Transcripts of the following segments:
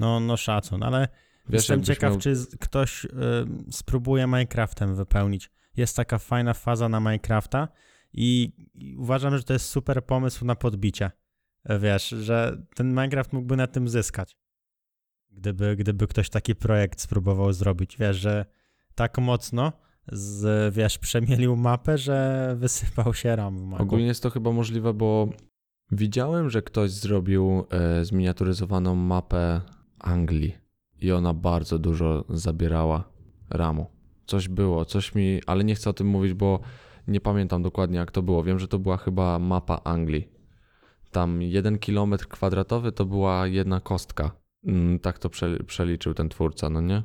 No, no szacun, ale Wiesz, jestem ciekaw, miał- czy ktoś y, spróbuje Minecraftem wypełnić. Jest taka fajna faza na Minecrafta i, i uważam, że to jest super pomysł na podbicie. E, Wiesz, że ten Minecraft mógłby na tym zyskać. Gdyby, gdyby ktoś taki projekt spróbował zrobić. Wiesz, że tak mocno z, wiesz, przemielił mapę, że wysypał się ram. Ogólnie jest to chyba możliwe, bo widziałem, że ktoś zrobił e, zminiaturyzowaną mapę Anglii i ona bardzo dużo zabierała ramu. Coś było, coś mi, ale nie chcę o tym mówić, bo nie pamiętam dokładnie jak to było. Wiem, że to była chyba mapa Anglii. Tam jeden kilometr kwadratowy to była jedna kostka. Mm, tak to prze, przeliczył ten twórca, no nie?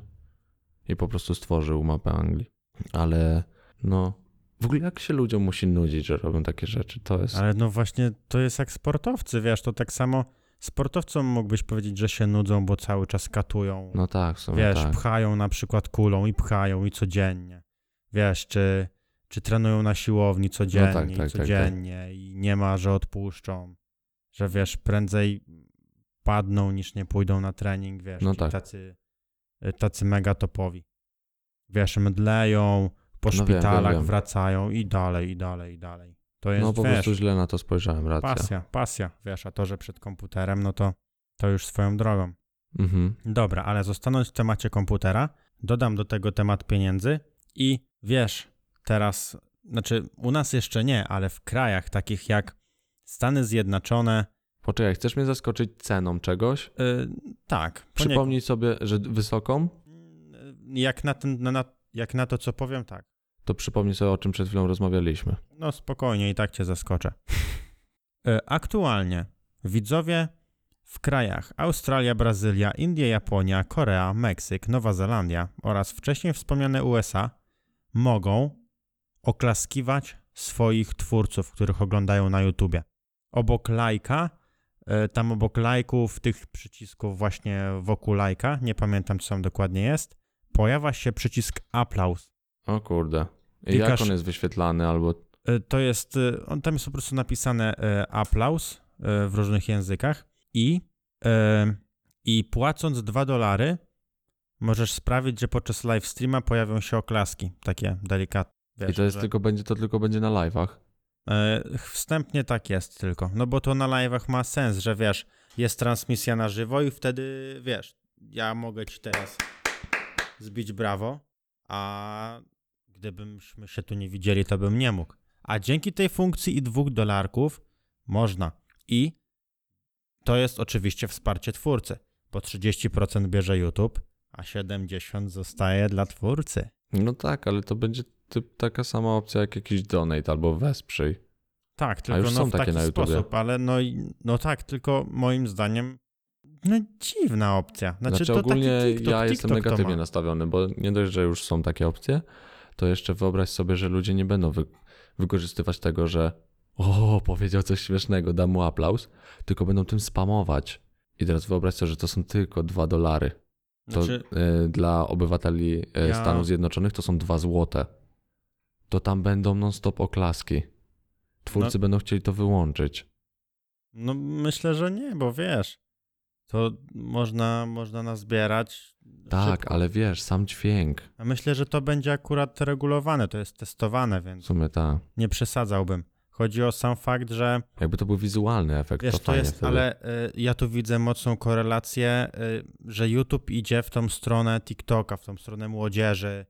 I po prostu stworzył mapę Anglii. Ale no, w ogóle jak się ludziom musi nudzić, że robią takie rzeczy? To jest. Ale no właśnie to jest jak sportowcy, wiesz, to tak samo sportowcom mógłbyś powiedzieć, że się nudzą, bo cały czas katują. No tak, wiesz, tak. pchają na przykład kulą i pchają i codziennie. Wiesz, czy, czy trenują na siłowni codziennie tak, i tak, tak, codziennie i nie ma, że odpuszczą. Że wiesz, prędzej padną niż nie pójdą na trening, wiesz, No tak. tacy, tacy mega topowi. Wiesz, mdleją, po No wiem, wiem, szpitalach wiem. wracają i dalej, i dalej, i dalej. To jest, No po wiesz, prostu źle na to spojrzałem, racja. pasja, pasja, wiesz, a to, że przed komputerem, no to, to już swoją drogą. Mhm. Dobra, ale zostając w temacie komputera, dodam do tego temat pieniędzy i wiesz, teraz, znaczy u nas jeszcze nie, ale w krajach takich jak Stany Zjednoczone, Poczekaj, chcesz mnie zaskoczyć ceną czegoś? yy, tak. Przypomnij sobie, że wysoką? Yy, jak na, ten, na, na, jak na to, co powiem, tak. To przypomnij sobie, o czym przed chwilą rozmawialiśmy. No spokojnie, i tak cię zaskoczę. E, Aktualnie widzowie w krajach Australia, Brazylia, Indie, Japonia, Korea, Meksyk, Nowa Zelandia oraz wcześniej wspomniane USA mogą oklaskiwać swoich twórców, których oglądają na YouTubie. Obok lajka, e, tam obok lajków, tych przycisków właśnie wokół lajka, nie pamiętam co tam dokładnie jest, pojawia się przycisk aplauz. O kurde. Klikasz- jak on jest wyświetlany albo... E, To jest, e, on tam jest po prostu napisane e, aplauz e, w różnych językach i, e, i płacąc 2 dolary możesz sprawić, że podczas live streama pojawią się oklaski, takie delikatne. Wiesz, I to jest że, tylko, będzie, to tylko będzie na live'ach. wstępnie tak jest tylko, no bo to na live'ach ma sens, że wiesz, jest transmisja na żywo i wtedy, wiesz, ja mogę ci teraz zbić brawo, a gdybyśmy się tu nie widzieli, to bym nie mógł. A dzięki tej funkcji i dwóch dolarków można. I to jest oczywiście wsparcie twórcy, bo 30% bierze YouTube, a 70% zostaje dla twórcy. No tak, ale to będzie typ, taka sama opcja jak jakiś donate albo wesprzyj. Tak, tylko już no są w takie taki sposób, ale no, no tak, tylko moim zdaniem no dziwna opcja. Znaczy, Znaczy to ogólnie TikTok, ja jestem TikTok to negatywnie nastawiony, bo nie dość, że już są takie opcje, to jeszcze wyobraź sobie, że ludzie nie będą wy, wykorzystywać tego, że o, powiedział coś śmiesznego, dam mu aplauz, tylko będą tym spamować. I teraz wyobraź sobie, że to są tylko dwa dolary. To Znaczy, e, dla obywateli e, Ja- Stanów Zjednoczonych to są dwa złote. To tam będą non-stop oklaski. Twórcy będą chcieli to wyłączyć. no myślę, że nie, bo wiesz, to można, można nazbierać Tak, szybko. ale wiesz, sam dźwięk. A myślę, że to będzie akurat regulowane, to jest testowane, W więc sumie tak. nie przesadzałbym. Chodzi o sam fakt, że Jakby to był wizualny efekt, Wiesz, to jest, wtedy. ale y, ja tu widzę mocną korelację, y, że YouTube idzie w tą stronę TikToka, w tą stronę młodzieży,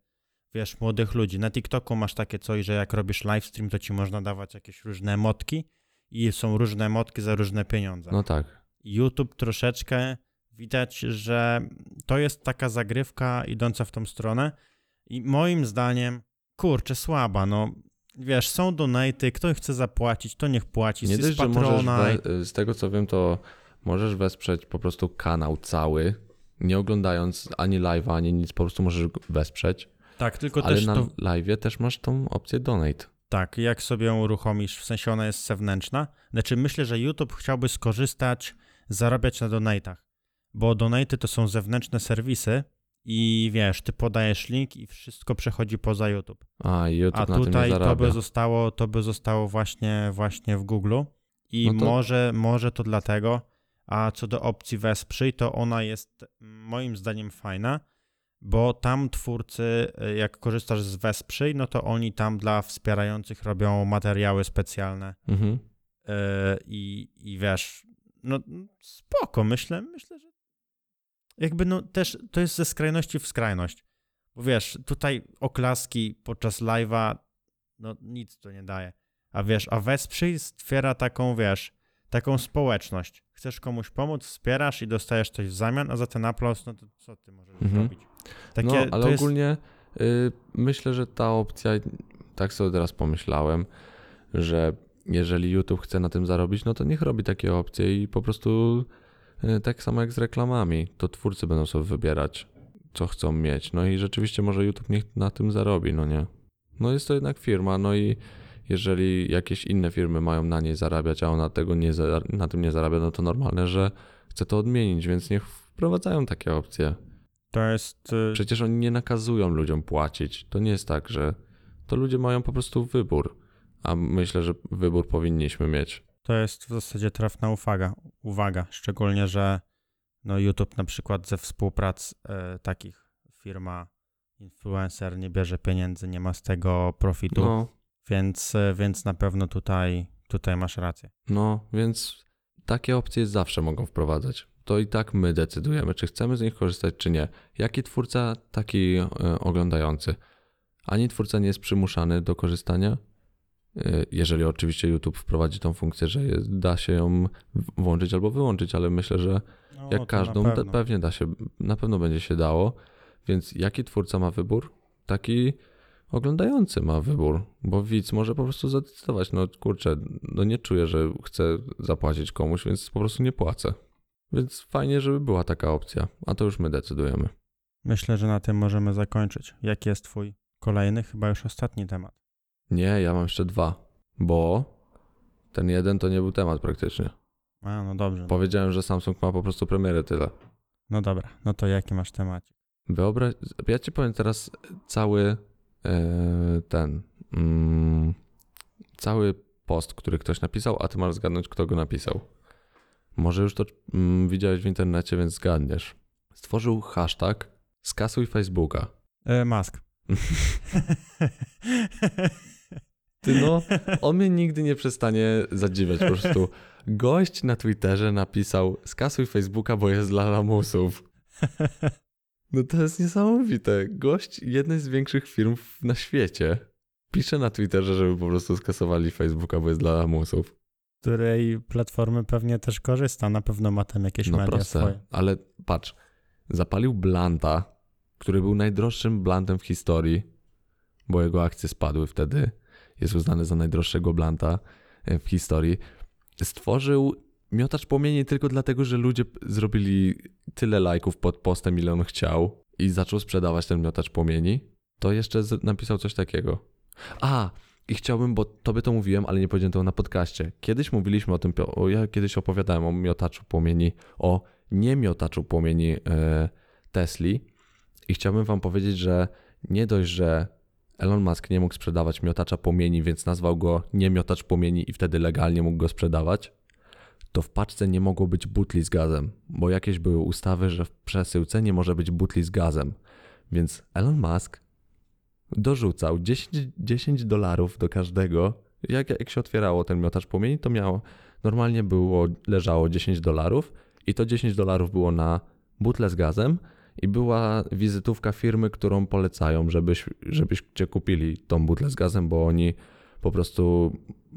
wiesz, młodych ludzi. Na TikToku masz takie coś, że jak robisz livestream, to ci można dawać jakieś różne motki i są różne motki za różne pieniądze. No tak. YouTube troszeczkę widać, że to jest taka zagrywka idąca w tą stronę i moim zdaniem, kurczę, słaba, no. Wiesz, są donaty, kto chce zapłacić, to niech płaci. Nie dość, że możesz, Patronite. we, z tego co wiem, to możesz wesprzeć po prostu kanał cały, nie oglądając ani live'a, ani nic, po prostu możesz wesprzeć. Tak, tylko Ale też na to, live'ie też masz tą opcję donate. tak, jak sobie ją uruchomisz, w sensie ona jest zewnętrzna. Znaczy myślę, że YouTube chciałby skorzystać, zarabiać na donatach, bo donaty to są zewnętrzne serwisy i wiesz, ty podajesz link i wszystko przechodzi poza YouTube. A, YouTube A na tym nie tutaj to by zostało, to by zostało właśnie, właśnie w Google i No to- może, może to dlatego, A co do opcji wesprzyj, to ona jest moim zdaniem fajna, bo tam twórcy, y, jak korzystasz z wesprzyj, no to oni tam dla wspierających robią materiały specjalne Mhm. y, i, i wiesz, no spoko, myślę, myślę, że jakby no też to jest ze skrajności w skrajność, bo wiesz, tutaj oklaski podczas live'a, no nic to nie daje, a wiesz, a wesprzyj stwiera taką, wiesz, taką społeczność. Chcesz komuś pomóc, wspierasz i dostajesz coś w zamian, a za ten aplauz, no to co ty możesz Mhm. zrobić? Takie, no, ale jest, ogólnie y, myślę, że ta opcja, tak sobie teraz pomyślałem, że jeżeli YouTube chce na tym zarobić, no to niech robi takie opcje i po prostu y, tak samo jak z reklamami, to twórcy będą sobie wybierać, co chcą mieć. No i rzeczywiście może YouTube niech na tym zarobi, no nie? No jest to jednak firma, no i jeżeli jakieś inne firmy mają na niej zarabiać, a ona tego nie na tym nie zarabia, no to normalne, że chce to odmienić, więc niech wprowadzają takie opcje. to jest y, Przecież oni nie nakazują ludziom płacić. To nie jest tak, że to ludzie mają po prostu wybór. A myślę, że wybór powinniśmy mieć. To jest w zasadzie trafna uwaga, uwaga, szczególnie, że no YouTube na przykład ze współprac e, takich firma influencer nie bierze pieniędzy, nie ma z tego profitu, No, więc, e, więc na pewno tutaj, tutaj masz rację. no, więc takie opcje zawsze mogą wprowadzać. To i tak my decydujemy, czy chcemy z nich korzystać, czy nie. Jaki twórca, taki e, oglądający. Ani twórca nie jest przymuszany do korzystania, jeżeli oczywiście YouTube wprowadzi tą funkcję, że jest, da się ją włączyć albo wyłączyć, ale myślę, że No, Jak każdą, na pe- pewno. pewnie da się, na pewno będzie się dało. Więc jaki twórca ma wybór, taki oglądający ma wybór, bo widz może po prostu zadecydować, no kurczę, no nie czuję, że chcę zapłacić komuś, więc po prostu nie płacę. Więc fajnie, żeby była taka opcja, a to już my decydujemy. Myślę, że na tym możemy zakończyć. Jaki jest twój kolejny, chyba już ostatni temat? Nie, ja mam jeszcze dwa, bo ten jeden to nie był temat praktycznie. A, no dobrze. Powiedziałem, że Samsung ma po prostu premierę tyle. No dobra, no to jaki masz temat? Wyobraź, ja ci powiem teraz cały e, ten, mm, cały post, który ktoś napisał, a ty masz zgadnąć, kto go napisał. Może już to mm, widziałeś w internecie, więc zgadniesz. Stworzył hashtag skasuj Facebooka. E, Mask. Ty no, on mnie nigdy nie przestanie zadziwiać. Po prostu gość na Twitterze napisał skasuj Facebooka, bo jest dla lamusów. No to jest niesamowite. Gość jednej z większych firm na świecie pisze na Twitterze, żeby po prostu skasowali Facebooka, bo jest dla lamusów. której platformy pewnie też korzysta. Na pewno ma tam jakieś No media proste, swoje. ale patrz. Zapalił Blanta, który był najdroższym Blantem w historii, bo jego akcje spadły wtedy. Jest uznany za najdroższego Blanta e, w historii. Stworzył miotacz płomieni tylko dlatego, że ludzie zrobili tyle lajków pod postem, ile on chciał i zaczął sprzedawać ten miotacz płomieni. To jeszcze napisał coś takiego. A, i chciałbym, bo tobie to mówiłem, ale nie powiedziałem tego na podcaście. Kiedyś mówiliśmy o tym, o, ja kiedyś opowiadałem o miotaczu płomieni, o niemiotaczu płomieni e, Tesli i chciałbym wam powiedzieć, że nie dość, że Elon Musk nie mógł sprzedawać miotacza płomieni, więc nazwał go niemiotacz płomieni i wtedy legalnie mógł go sprzedawać, to w paczce nie mogło być butli z gazem, bo jakieś były ustawy, że w przesyłce nie może być butli z gazem. Więc Elon Musk dorzucał 10, 10 dolarów do każdego. Jak, jak się otwierało ten miotacz płomieni, to miało, normalnie było, leżało 10 dolarów i to 10 dolarów było na butlę z gazem i była wizytówka firmy, którą polecają, żebyś, żebyście kupili tą butlę z gazem, bo oni po prostu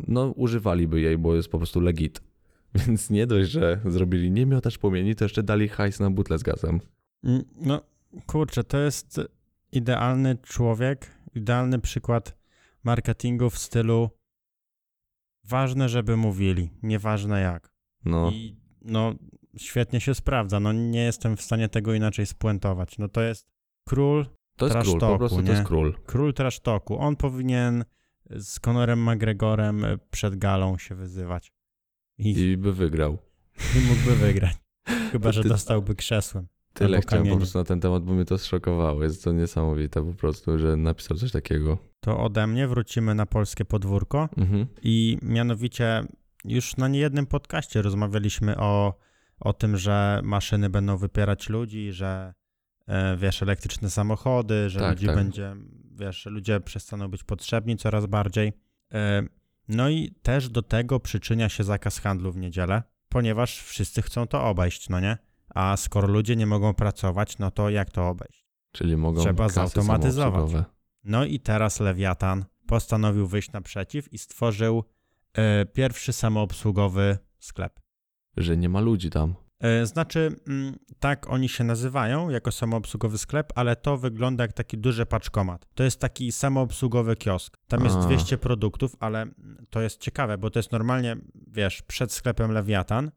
no, używaliby jej, bo jest po prostu legit. Więc nie dość, że zrobili nie miotacz płomieni, to jeszcze dali hajs na butlę z gazem. Mm, No, kurczę, to jest idealny człowiek, idealny przykład marketingu w stylu ważne, żeby mówili, nieważne jak. No, I no, świetnie się sprawdza. No, nie jestem w stanie tego inaczej spuentować. No, to jest król, to jest król, po prostu to nie? jest król. król trash talku. On powinien z Conorem McGregorem przed galą się wyzywać. I, I by wygrał. i mógłby wygrać. Chyba, że dostałby krzesłem. Tyle chciałem po prostu na ten temat, bo mnie to zszokowało. Jest to niesamowite po prostu, że napisał coś takiego. To ode mnie wrócimy na polskie podwórko Mhm. i mianowicie już na niejednym podcaście rozmawialiśmy o o tym, że maszyny będą wypierać ludzi, że e, wiesz, elektryczne samochody, że Tak, ludzi tak. będzie, wiesz, ludzie przestaną być potrzebni coraz bardziej. E, No i też do tego przyczynia się zakaz handlu w niedzielę, ponieważ wszyscy chcą to obejść, no nie? A skoro ludzie nie mogą pracować, no to jak to obejść? Czyli mogą Trzeba zautomatyzować. No i teraz Lewiatan postanowił wyjść naprzeciw i stworzył e, pierwszy samoobsługowy sklep. Że nie ma ludzi tam. E, Znaczy, mm, tak oni się nazywają jako samoobsługowy sklep, ale to wygląda jak taki duży paczkomat. To jest taki samoobsługowy kiosk. Tam jest A. 200 produktów, ale to jest ciekawe, bo to jest normalnie, wiesz, przed sklepem Lewiatan.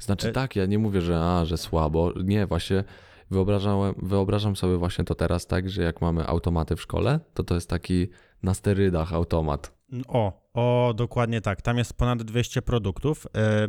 Znaczy E- tak, ja nie mówię, że a, że słabo. Nie, właśnie wyobrażałem, wyobrażam sobie właśnie to teraz tak, że jak mamy automaty w szkole, to to jest taki na sterydach automat. O, o, dokładnie tak. Tam jest ponad 200 produktów. E,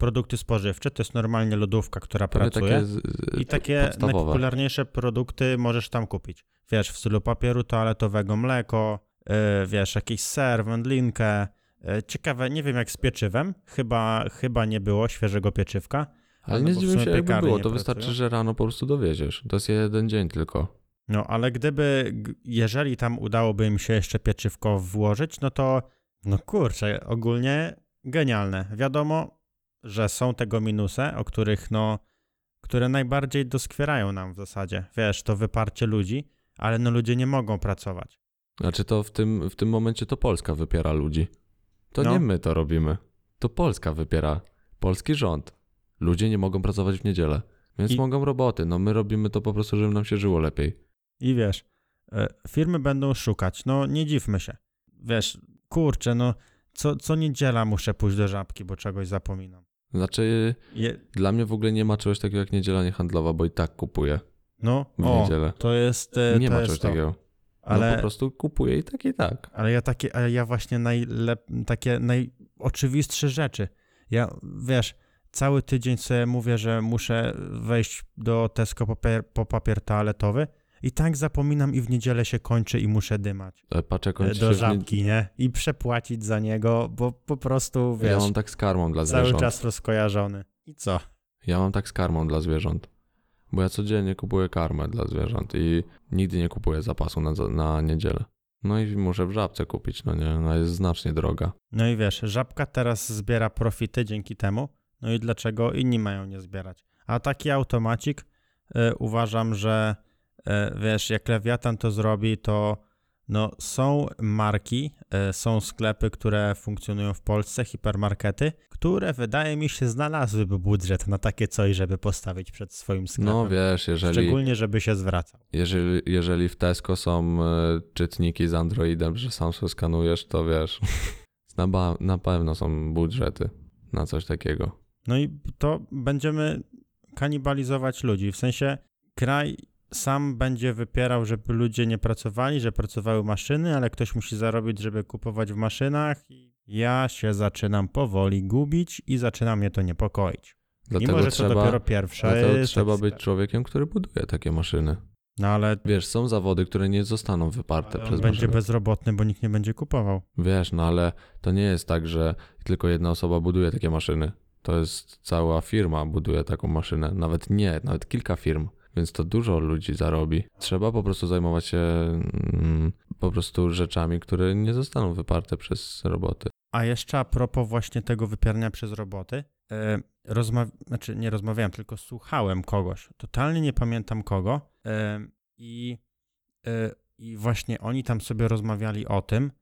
Produkty spożywcze to jest normalnie lodówka, która Prawie pracuje. takie z, z, I takie podstawowe. najpopularniejsze produkty możesz tam kupić. Wiesz, w stylu papieru toaletowego, mleko, yy, wiesz, jakiś ser, wędlinkę. Yy, ciekawe, nie wiem jak z pieczywem. Chyba, chyba nie było świeżego pieczywka. Ale no nie zdziwię się, jakby było. To pracują. wystarczy, że rano po prostu dowieziesz. To jest jeden dzień tylko. No, ale gdyby, jeżeli tam udałoby im się jeszcze pieczywko włożyć, no to, no kurczę, ogólnie genialne. Wiadomo, że są tego minusy, o których, no, które najbardziej doskwierają nam w zasadzie. Wiesz, to wyparcie ludzi, ale no ludzie nie mogą pracować. Znaczy to w tym, w tym momencie to Polska wypiera ludzi. To No. nie my to robimy. To Polska wypiera. Polski rząd. Ludzie nie mogą pracować w niedzielę. Więc I- mogą roboty. No my robimy to po prostu, żeby nam się żyło lepiej. I wiesz, e, firmy będą szukać, no nie dziwmy się. Wiesz, kurczę, no co, co niedziela muszę pójść do żabki, bo czegoś zapominam. Znaczy, Je, dla mnie w ogóle nie ma czegoś takiego jak niedziela niehandlowa, bo i tak kupuję no, w o, niedzielę. to jest, e, Nie to ma czegoś to. takiego. Ale, No po prostu kupuję i tak i tak. ale ja takie, ale ja właśnie najlep, takie najoczywistsze rzeczy. Ja, wiesz, cały tydzień sobie mówię, że muszę wejść do Tesco po papier, po papier toaletowy i tak zapominam i w niedzielę się kończy i muszę dymać. E, jak e, ci do w nie... żabki, nie? I przepłacić za niego, bo po prostu, Ja wiesz, mam tak z karmą dla cały zwierząt. czas rozkojarzony. I co? Ja mam tak z karmą dla zwierząt. Bo ja codziennie kupuję karmę dla zwierząt i nigdy nie kupuję zapasu na, na niedzielę. No i muszę w żabce kupić, no nie, ona jest znacznie droga. No i wiesz, żabka teraz zbiera profity dzięki temu, no i dlaczego inni mają nie zbierać? A taki automacik e, uważam, że wiesz, jak Lewiatan to zrobi, to no są marki, e, są sklepy, które funkcjonują w Polsce, hipermarkety, które wydaje mi się znalazłyby budżet na takie coś, żeby postawić przed swoim sklepem. No wiesz, jeżeli, Szczególnie, żeby się zwracał. jeżeli, jeżeli w Tesco są e, czytniki z Androidem, że sam sobie skanujesz, to wiesz, na, ba- na pewno są budżety na coś takiego. No i to będziemy kanibalizować ludzi. W sensie kraj sam będzie wypierał, żeby ludzie nie pracowali, że pracowały maszyny, ale ktoś musi zarobić, żeby kupować w maszynach. I ja się zaczynam powoli gubić i zaczyna mnie to niepokoić. Dlatego Mimo, że trzeba, to dopiero pierwsza dlatego trzeba być człowiekiem, który buduje takie maszyny. No ale, Wiesz, są zawody, które nie zostaną wyparte przez będzie maszyny. bezrobotny, bo nikt nie będzie kupował. Wiesz, no ale to nie jest tak, że tylko jedna osoba buduje takie maszyny. To jest cała firma buduje taką maszynę. Nawet nie, nawet kilka firm. Więc to dużo ludzi zarobi. Trzeba po prostu zajmować się mm, po prostu rzeczami, które nie zostaną wyparte przez roboty. A jeszcze a propos właśnie tego wypierania przez roboty, e, rozma- znaczy nie rozmawiałem, tylko słuchałem kogoś, totalnie nie pamiętam kogo e, i, e, i właśnie oni tam sobie rozmawiali o tym,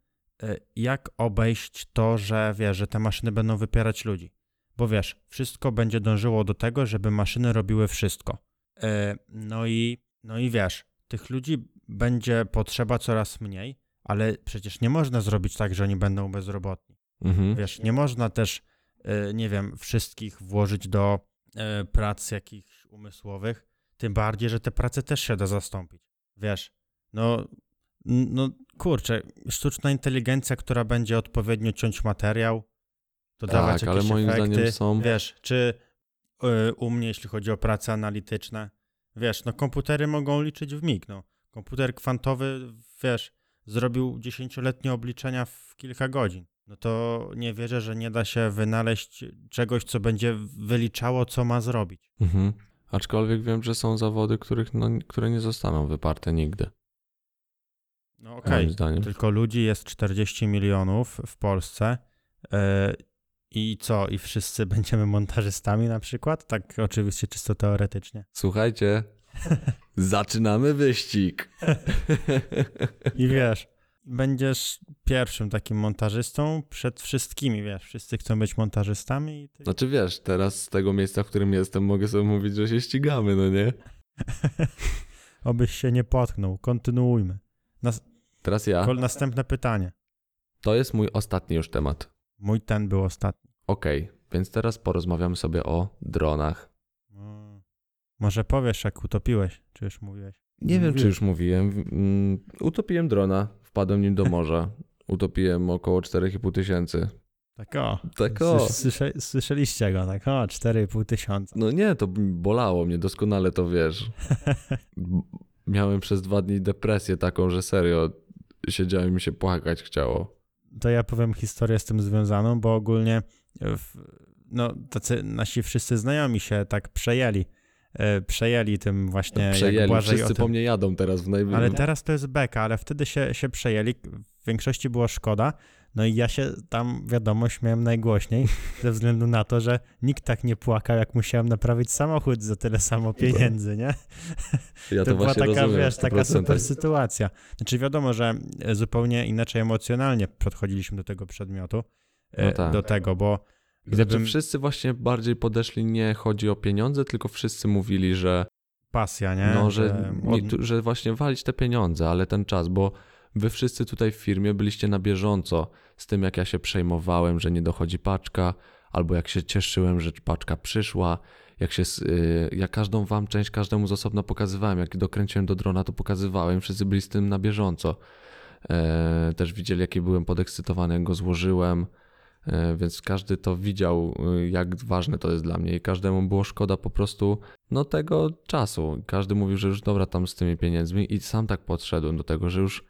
jak obejść to, że wiesz, że te maszyny będą wypierać ludzi. Bo wiesz, wszystko będzie dążyło do tego, żeby maszyny robiły wszystko. E, no i, no i wiesz, tych ludzi będzie potrzeba coraz mniej, ale przecież nie można zrobić tak, że oni będą bezrobotni. Mhm. Wiesz, nie można też, e, nie wiem, wszystkich włożyć do e, prac jakichś umysłowych, tym bardziej, że te prace też się da zastąpić. Wiesz, no, no kurczę, sztuczna inteligencja, która będzie odpowiednio ciąć materiał, dodawać Tak, ale jakieś moim efekty, zdaniem są- wiesz, czy u mnie, jeśli chodzi o prace analityczne, wiesz, no komputery mogą liczyć w mig, no. Komputer kwantowy, wiesz, zrobił dziesięcioletnie obliczenia w kilka godzin. No to nie wierzę, że nie da się wynaleźć czegoś, co będzie wyliczało, co ma zrobić. Mhm. Aczkolwiek wiem, że są zawody, których, no, które nie zostaną wyparte nigdy. No okej, zdaniem. tylko ludzi jest 40 milionów w Polsce. I co? I wszyscy będziemy montażystami na przykład? Tak oczywiście czysto teoretycznie. Słuchajcie, zaczynamy wyścig. I wiesz, będziesz pierwszym takim montażystą przed wszystkimi, wiesz, wszyscy chcą być montażystami i ty... Znaczy wiesz, teraz z tego miejsca, w którym jestem, mogę sobie mówić, że się ścigamy, no nie? Obyś się nie potknął. Kontynuujmy. Teraz ja. Kol- Następne pytanie. To jest mój ostatni już temat. Mój ten był ostatni. Okej, więc teraz porozmawiamy sobie o dronach. Mm. Może powiesz, jak utopiłeś, czy już mówiłeś? Nie wiem, czy już mówiłem. Mm, Utopiłem drona, wpadłem nim do morza. Utopiłem około 4,5 tysięcy. Tak o. Tak o. Słysz- Słysze, słyszeliście go, tak o, 4,5 tysiąca. No nie, to bolało mnie, doskonale to wiesz. Miałem przez dwa dni depresję taką, że serio siedziałem i mi się płakać chciało. To ja powiem historię z tym związaną, bo ogólnie w, no, tacy nasi wszyscy znajomi się tak przejęli. E, przejęli tym właśnie, jak Przejęli, o wszyscy po mnie jadą teraz w najwyższym. Ale teraz to jest beka, ale wtedy się, się przejęli. W większości było szkoda. No i ja się tam, wiadomo, śmiałem najgłośniej, ze względu na to, że nikt tak nie płakał, jak musiałem naprawić samochód za tyle samo pieniędzy, nie? ja To, była właśnie taka, rozumiem, wiesz, taka 100%. super sytuacja. Znaczy wiadomo, że zupełnie inaczej emocjonalnie podchodziliśmy do tego przedmiotu, e, No tak. do tego, bo Znaczy gdybym... wszyscy właśnie bardziej podeszli, nie chodzi o pieniądze, tylko wszyscy mówili, że Pasja, nie? No, że, nie, od- że właśnie walić te pieniądze, ale ten czas, bo wy wszyscy tutaj w firmie byliście na bieżąco z tym, jak ja się przejmowałem, że nie dochodzi paczka, albo jak się cieszyłem, że paczka przyszła, jak się, y, ja każdą wam część, każdemu z osobna pokazywałem, jak dokręciłem do drona, to pokazywałem, wszyscy byli z tym na bieżąco. E, też widzieli, jaki byłem podekscytowany, jak go złożyłem, e, więc każdy to widział, y, jak ważne to jest dla mnie. I każdemu było szkoda po prostu no tego czasu. Każdy mówił, że już dobra tam z tymi pieniędzmi. I sam tak podszedłem do tego, że już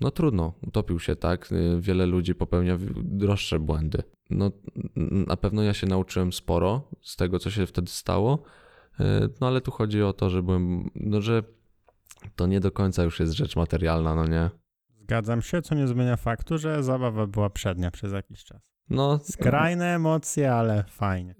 no trudno, utopił się, tak? Y, Wiele ludzi popełnia droższe błędy. No n- na pewno ja się nauczyłem sporo z tego, co się wtedy stało, y, no ale tu chodzi o to, że byłem, no że to nie do końca już jest rzecz materialna, no nie? Zgadzam się, co nie zmienia faktu, że zabawa była przednia przez jakiś czas. No, Skrajne emocje, ale fajnie.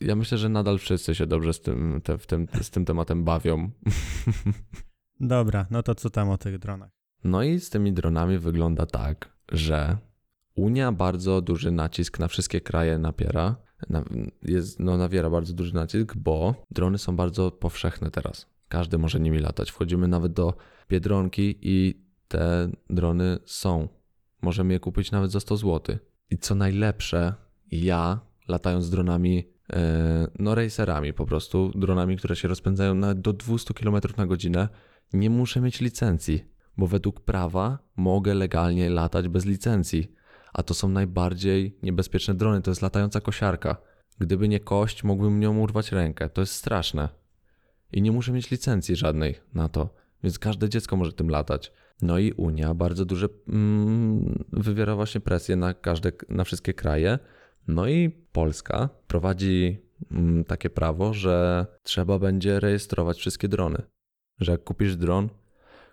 ja myślę, że nadal wszyscy się dobrze z tym, te, tym, z tym tematem bawią. Dobra, no to co tam o tych dronach? No i z tymi dronami wygląda tak, że Unia bardzo duży nacisk na wszystkie kraje napiera. Na, jest, no, nawiera bardzo duży nacisk, bo drony są bardzo powszechne teraz. Każdy może nimi latać. Wchodzimy nawet do Biedronki i te drony są. Możemy je kupić nawet za 100 zł. I co najlepsze, ja latając dronami, e, no racerami po prostu, dronami, które się rozpędzają nawet do 200 km na godzinę, nie muszę mieć licencji, bo według prawa mogę legalnie latać bez licencji. A to są najbardziej niebezpieczne drony, to jest latająca kosiarka. Gdyby nie kość, mógłbym nią urwać rękę. To jest straszne. I nie muszę mieć licencji żadnej na to, więc każde dziecko może tym latać. No i Unia bardzo duże mm, wywiera właśnie presję na każde, na wszystkie kraje. No i Polska prowadzi mm, takie prawo, że trzeba będzie rejestrować wszystkie drony. Że jak kupisz dron,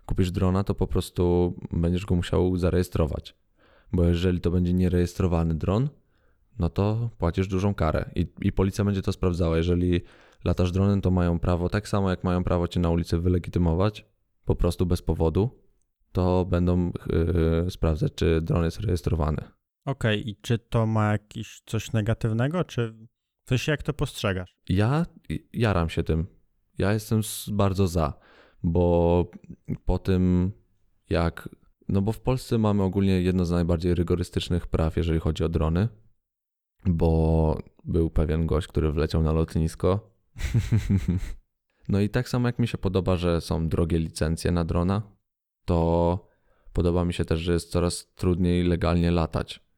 kupisz drona, to po prostu będziesz go musiał zarejestrować. Bo jeżeli to będzie nierejestrowany dron, no to płacisz dużą karę i, i policja będzie to sprawdzała. Jeżeli latasz dronem, to mają prawo, tak samo jak mają prawo cię na ulicy wylegitymować, po prostu bez powodu, to będą yy, sprawdzać, czy dron jest rejestrowany. Okej, i czy to ma jakiś coś negatywnego, czy coś jak to postrzegasz? Ja jaram się tym. Ja jestem bardzo za, bo po tym jak. No bo w Polsce mamy ogólnie jedno z najbardziej rygorystycznych praw, jeżeli chodzi o drony, bo był pewien gość, który wleciał na lotnisko. no i tak samo jak mi się podoba, że są drogie licencje na drona, to podoba mi się też, że jest coraz trudniej legalnie latać.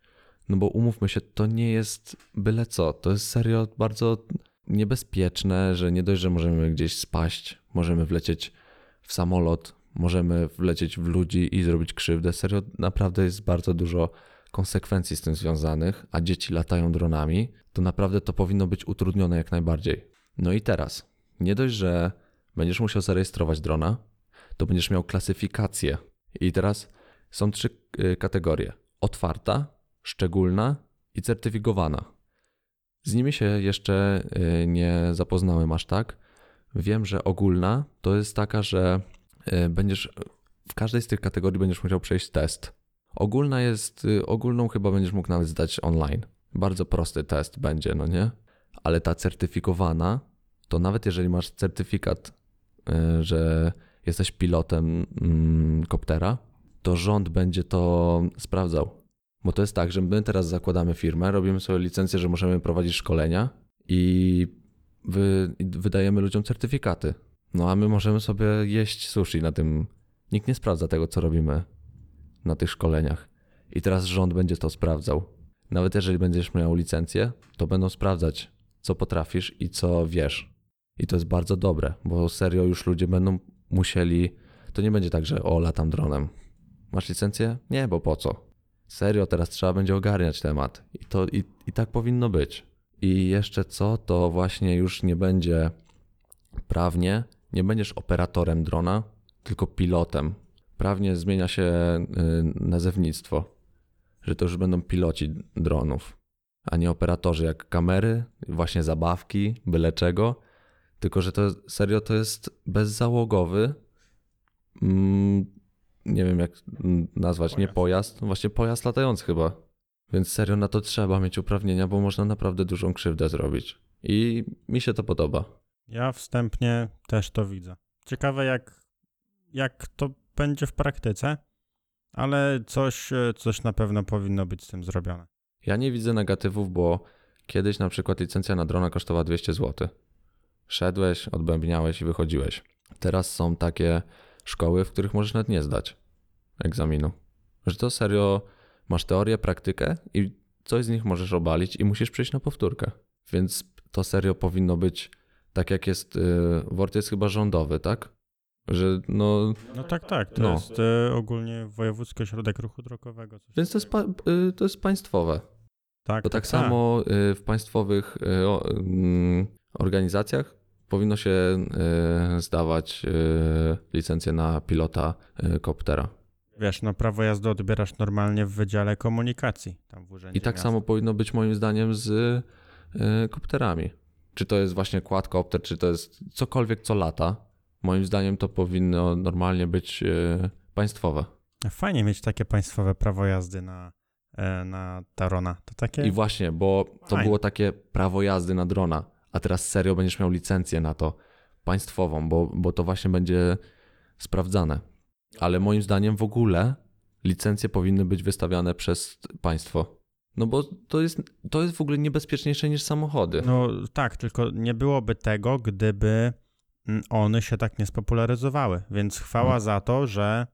No bo umówmy się, to nie jest byle co. To jest serio bardzo niebezpieczne, że nie dość, że możemy gdzieś spaść, możemy wlecieć w samolot, możemy wlecieć w ludzi i zrobić krzywdę. Serio, naprawdę jest bardzo dużo konsekwencji z tym związanych, a dzieci latają dronami, to naprawdę to powinno być utrudnione jak najbardziej. No i teraz, nie dość, że będziesz musiał zarejestrować drona, to będziesz miał klasyfikację. I teraz są trzy y, kategorie: otwarta, szczególna i certyfikowana. Z nimi się jeszcze y, nie zapoznałem aż tak. Wiem, że ogólna to jest taka, że y, będziesz w każdej z tych kategorii będziesz musiał przejść test. Ogólna jest, y, ogólną chyba będziesz mógł nawet zdać online. Bardzo prosty test będzie, no nie? Ale ta certyfikowana, to nawet jeżeli masz certyfikat, y, że jesteś pilotem mm, koptera, to rząd będzie to sprawdzał. Bo to jest tak, że my teraz zakładamy firmę, robimy sobie licencję, że możemy prowadzić szkolenia i wy, wydajemy ludziom certyfikaty. No a my możemy sobie jeść sushi na tym. Nikt nie sprawdza tego, co robimy na tych szkoleniach. I teraz rząd będzie to sprawdzał. Nawet jeżeli będziesz miał licencję, to będą sprawdzać, co potrafisz i co wiesz. I to jest bardzo dobre, bo serio już ludzie będą musieli. To nie będzie tak, że o, latam dronem. Masz licencję? Nie, bo po co? Serio, teraz trzeba będzie ogarniać temat. I to i, i tak powinno być. I jeszcze co, to właśnie już nie będzie prawnie, nie będziesz operatorem drona, tylko pilotem. Prawnie zmienia się y, nazewnictwo, że to już będą piloci dronów, a nie operatorzy jak kamery, właśnie zabawki, byle czego. Tylko, że to serio to jest bezzałogowy, mm, nie wiem jak mm, nazwać, nie Pojazd. pojazd, właśnie pojazd latający chyba. Więc serio na to trzeba mieć uprawnienia, bo można naprawdę dużą krzywdę zrobić. I mi się to podoba. Ja wstępnie też to widzę. Ciekawe, jak, jak to będzie w praktyce, ale coś, e, coś na pewno powinno być z tym zrobione. Ja nie widzę negatywów, bo kiedyś na przykład licencja na drona kosztowała 200 zł. Szedłeś, odbębniałeś i wychodziłeś. Teraz są takie szkoły, w których możesz nawet nie zdać egzaminu. Że to serio masz teorię, praktykę i coś z nich możesz obalić i musisz przyjść na powtórkę. Więc to serio powinno być tak jak jest, yy, WORD jest chyba rządowy, tak? Że no, No tak, tak. To No. jest e, ogólnie Wojewódzki Ośrodek Ruchu Drogowego. Więc to jest, pa, yy, to jest państwowe. tak, To tak samo y, w państwowych y, o- mm, organizacjach powinno się y, zdawać y, licencję na pilota y, koptera. Wiesz, no prawo jazdy odbierasz normalnie w Wydziale Komunikacji, tam w Urzędzie I tak Miasta. samo powinno być moim zdaniem z y, kopterami. Czy to jest właśnie quadcopter, czy to jest cokolwiek co lata. Moim zdaniem to powinno normalnie być y, państwowe. Fajnie mieć takie państwowe prawo jazdy na, e, na Tarona. To takie... I właśnie, bo to Fajne. było takie prawo jazdy na drona, a teraz serio będziesz miał licencję na to państwową, bo, bo to właśnie będzie sprawdzane. Ale moim zdaniem w ogóle licencje powinny być wystawiane przez państwo. No bo to jest, to jest w ogóle niebezpieczniejsze niż samochody. No tak, tylko nie byłoby tego, gdyby mm, one się tak nie spopularyzowały. Więc chwała No. za to, że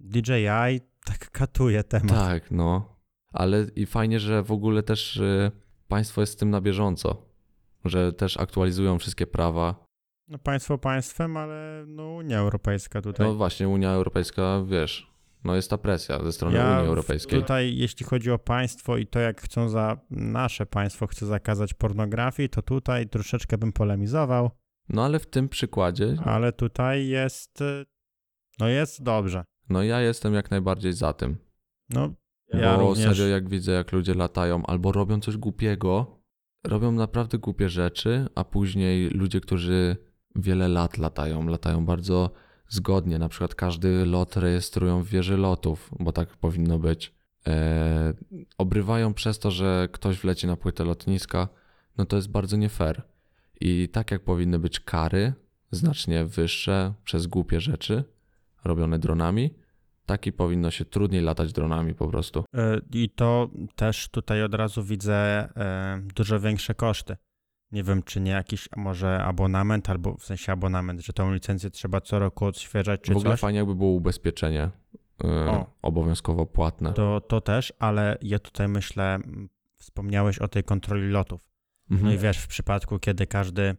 DJI tak katuje temat. Tak, no. Ale i fajnie, że w ogóle też y, państwo jest z tym na bieżąco. Że też aktualizują wszystkie prawa. No państwo państwem, ale no Unia Europejska tutaj. No właśnie, Unia Europejska, wiesz, no jest ta presja ze strony Ja Unii Europejskiej. Tutaj, jeśli chodzi o państwo i to, jak chcą za nasze państwo chce zakazać pornografii, to tutaj troszeczkę bym polemizował, No ale w tym przykładzie, ale tutaj jest, no jest dobrze. no ja jestem jak najbardziej za tym. No, ja bo również, serio, jak widzę, jak ludzie latają albo robią coś głupiego, robią naprawdę głupie rzeczy, a później ludzie, którzy wiele lat latają, latają bardzo zgodnie. Na przykład każdy lot rejestrują w wieży lotów, bo tak powinno być. E, obrywają przez to, że ktoś wleci na płytę lotniska, no to jest bardzo nie fair. I tak jak powinny być kary, znacznie wyższe przez głupie rzeczy robione dronami, tak i powinno się trudniej latać dronami po prostu. y, i to też tutaj od razu widzę y, dużo większe koszty. Nie wiem, czy nie jakiś może abonament, albo w sensie abonament, że tą licencję trzeba co roku odświeżać, czy w ogóle coś. fajnie jakby było ubezpieczenie yy, obowiązkowo płatne. To, to też, ale ja tutaj myślę, wspomniałeś o tej kontroli lotów. No Mhm. i wiesz, w przypadku, kiedy każdy,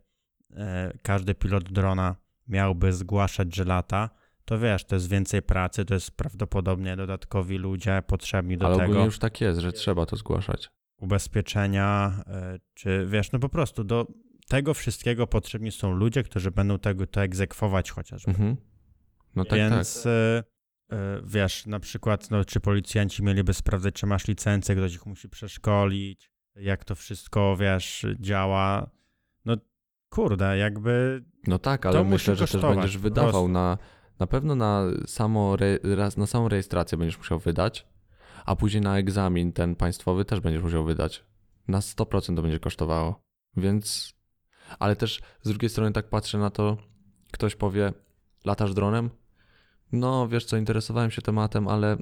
e, każdy pilot drona miałby zgłaszać, że lata, to wiesz, to jest więcej pracy, to jest prawdopodobnie dodatkowi ludzie potrzebni do Ale tego. ogólnie już tak jest, że trzeba to zgłaszać. Ubezpieczenia, e, czy wiesz, no po prostu do tego wszystkiego potrzebni są ludzie, którzy będą tego to egzekwować chociażby. Mhm. No tak, Więc tak. e, e, wiesz, na przykład, no, czy policjanci mieliby sprawdzać, czy masz licencję, ktoś ich musi przeszkolić, jak to wszystko, wiesz, działa. No kurde, jakby No tak, ale myślę, że też będziesz wydawał na. Na pewno na, samo re, na samą rejestrację będziesz musiał wydać, a później na egzamin ten państwowy też będziesz musiał wydać. Na 100% to będzie kosztowało. Więc. Ale też z drugiej strony tak patrzę na to, ktoś powie, latasz dronem? No, wiesz co, interesowałem się tematem, ale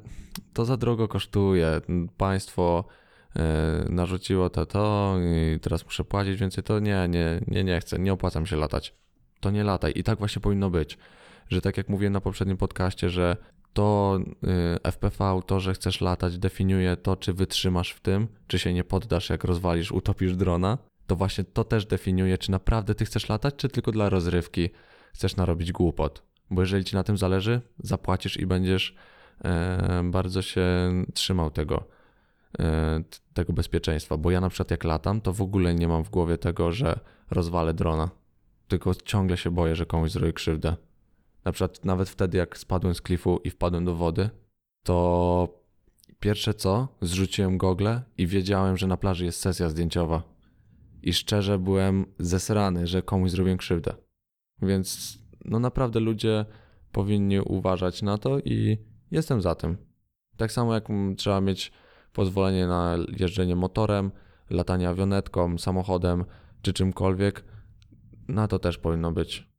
to za drogo kosztuje. Państwo e, narzuciło to, to i teraz muszę płacić więcej. To nie, nie, nie, nie chcę, nie opłacam się latać. To nie lataj. I tak właśnie powinno być. Że tak jak mówiłem na poprzednim podcaście, że to y, FPV, to, że chcesz latać, definiuje to, czy wytrzymasz w tym, czy się nie poddasz, jak rozwalisz, utopisz drona. To właśnie to też definiuje, czy naprawdę ty chcesz latać, czy tylko dla rozrywki chcesz narobić głupot. Bo jeżeli ci na tym zależy, zapłacisz i będziesz e, bardzo się trzymał tego, e, tego bezpieczeństwa. Bo ja na przykład jak latam, to w ogóle nie mam w głowie tego, że rozwalę drona. Tylko ciągle się boję, że komuś zrobię krzywdę. Na przykład nawet wtedy, jak spadłem z klifu i wpadłem do wody, to pierwsze co, zrzuciłem gogle i wiedziałem, że na plaży jest sesja zdjęciowa. I szczerze byłem zesrany, że komuś zrobiłem krzywdę. Więc no naprawdę ludzie powinni uważać na to i jestem za tym. Tak samo jak trzeba mieć pozwolenie na jeżdżenie motorem, latanie awionetką, samochodem czy czymkolwiek, na to też powinno być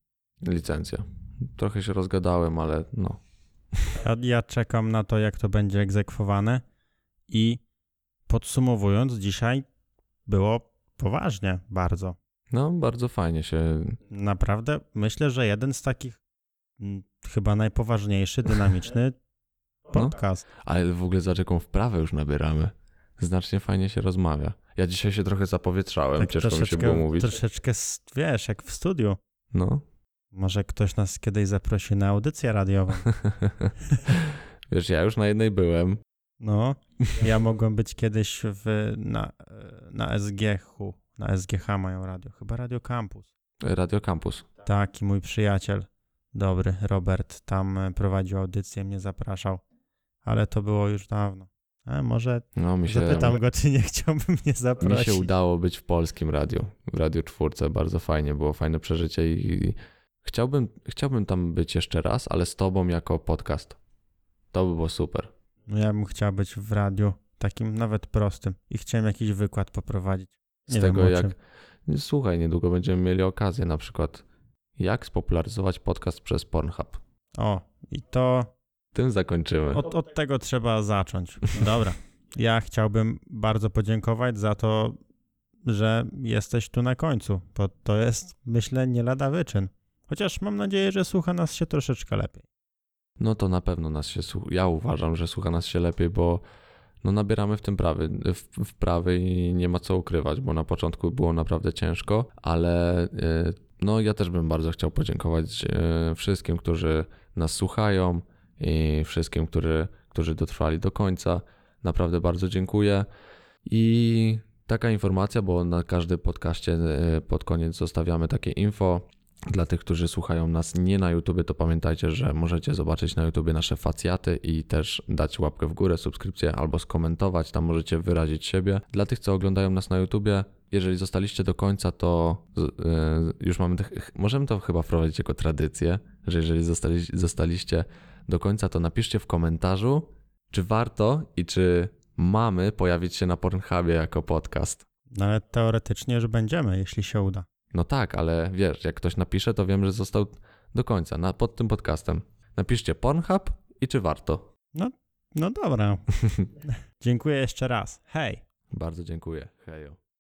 licencja. Trochę się rozgadałem, ale no. ja, ja czekam na to, jak to będzie egzekwowane i podsumowując, dzisiaj było poważnie bardzo. No, bardzo fajnie się. Naprawdę myślę, że jeden z takich mm, chyba najpoważniejszy, dynamiczny No. podcast. Ale w ogóle za jaką wprawę już nabieramy. Znacznie fajnie się rozmawia. Ja dzisiaj się trochę zapowietrzałem, Tak ciężko mi się było mówić. troszeczkę, wiesz, jak w studiu. No. Może ktoś nas kiedyś zaprosi na audycję radiową. Wiesz, ja już na jednej byłem. No, ja mogłem być kiedyś w, na, na SGH, na SGH mają radio, chyba Radio Campus. Radio Campus. Taki mój przyjaciel, dobry, Robert, tam e, prowadził audycję, mnie zapraszał, ale to było już dawno. A może No, mi się, zapytam go, czy nie chciałby mnie mi zaprosić. się udało być w polskim radiu. W Radiu Czwórce. Bardzo fajnie, było fajne przeżycie i, i chciałbym, chciałbym tam być jeszcze raz, ale z tobą jako podcast. To by było super. No ja bym chciał być w radiu, takim nawet prostym i chciałem jakiś wykład poprowadzić. Z Nie tego wiem, o jak. czym. Słuchaj, niedługo będziemy mieli okazję na przykład jak spopularyzować podcast przez Pornhub. O, i to Tym zakończymy. Od, od tego trzeba zacząć. Dobra. Ja chciałbym bardzo podziękować za to, że jesteś tu na końcu, bo to jest, myślę, nie lada wyczyn. Chociaż mam nadzieję, że słucha nas się troszeczkę lepiej. No to na pewno nas się słucha. Ja uważam, że słucha nas się lepiej, bo no nabieramy w tym prawy, w, wprawy i nie ma co ukrywać, bo na początku było naprawdę ciężko, ale e, no ja też bym bardzo chciał podziękować e, wszystkim, którzy nas słuchają i wszystkim, którzy, którzy dotrwali do końca. Naprawdę bardzo dziękuję. I taka informacja, bo na każdym podcaście e, pod koniec zostawiamy takie info. Dla tych, którzy słuchają nas nie na YouTube, to pamiętajcie, że możecie zobaczyć na YouTube nasze facjaty i też dać łapkę w górę, subskrypcję albo skomentować, tam możecie wyrazić siebie. Dla tych, co oglądają nas na YouTube, jeżeli zostaliście do końca, to y, już mamy, możemy to chyba wprowadzić jako tradycję, że jeżeli zostali, zostaliście do końca, to napiszcie w komentarzu, czy warto i czy mamy pojawić się na Pornhubie jako podcast. No ale teoretycznie już będziemy, jeśli się uda. No tak, ale wiesz, jak ktoś napisze, to wiem, że został do końca na, pod tym podcastem. Napiszcie Pornhub i czy warto. No dobra. Dziękuję jeszcze raz. Hej. Bardzo dziękuję. Hejo.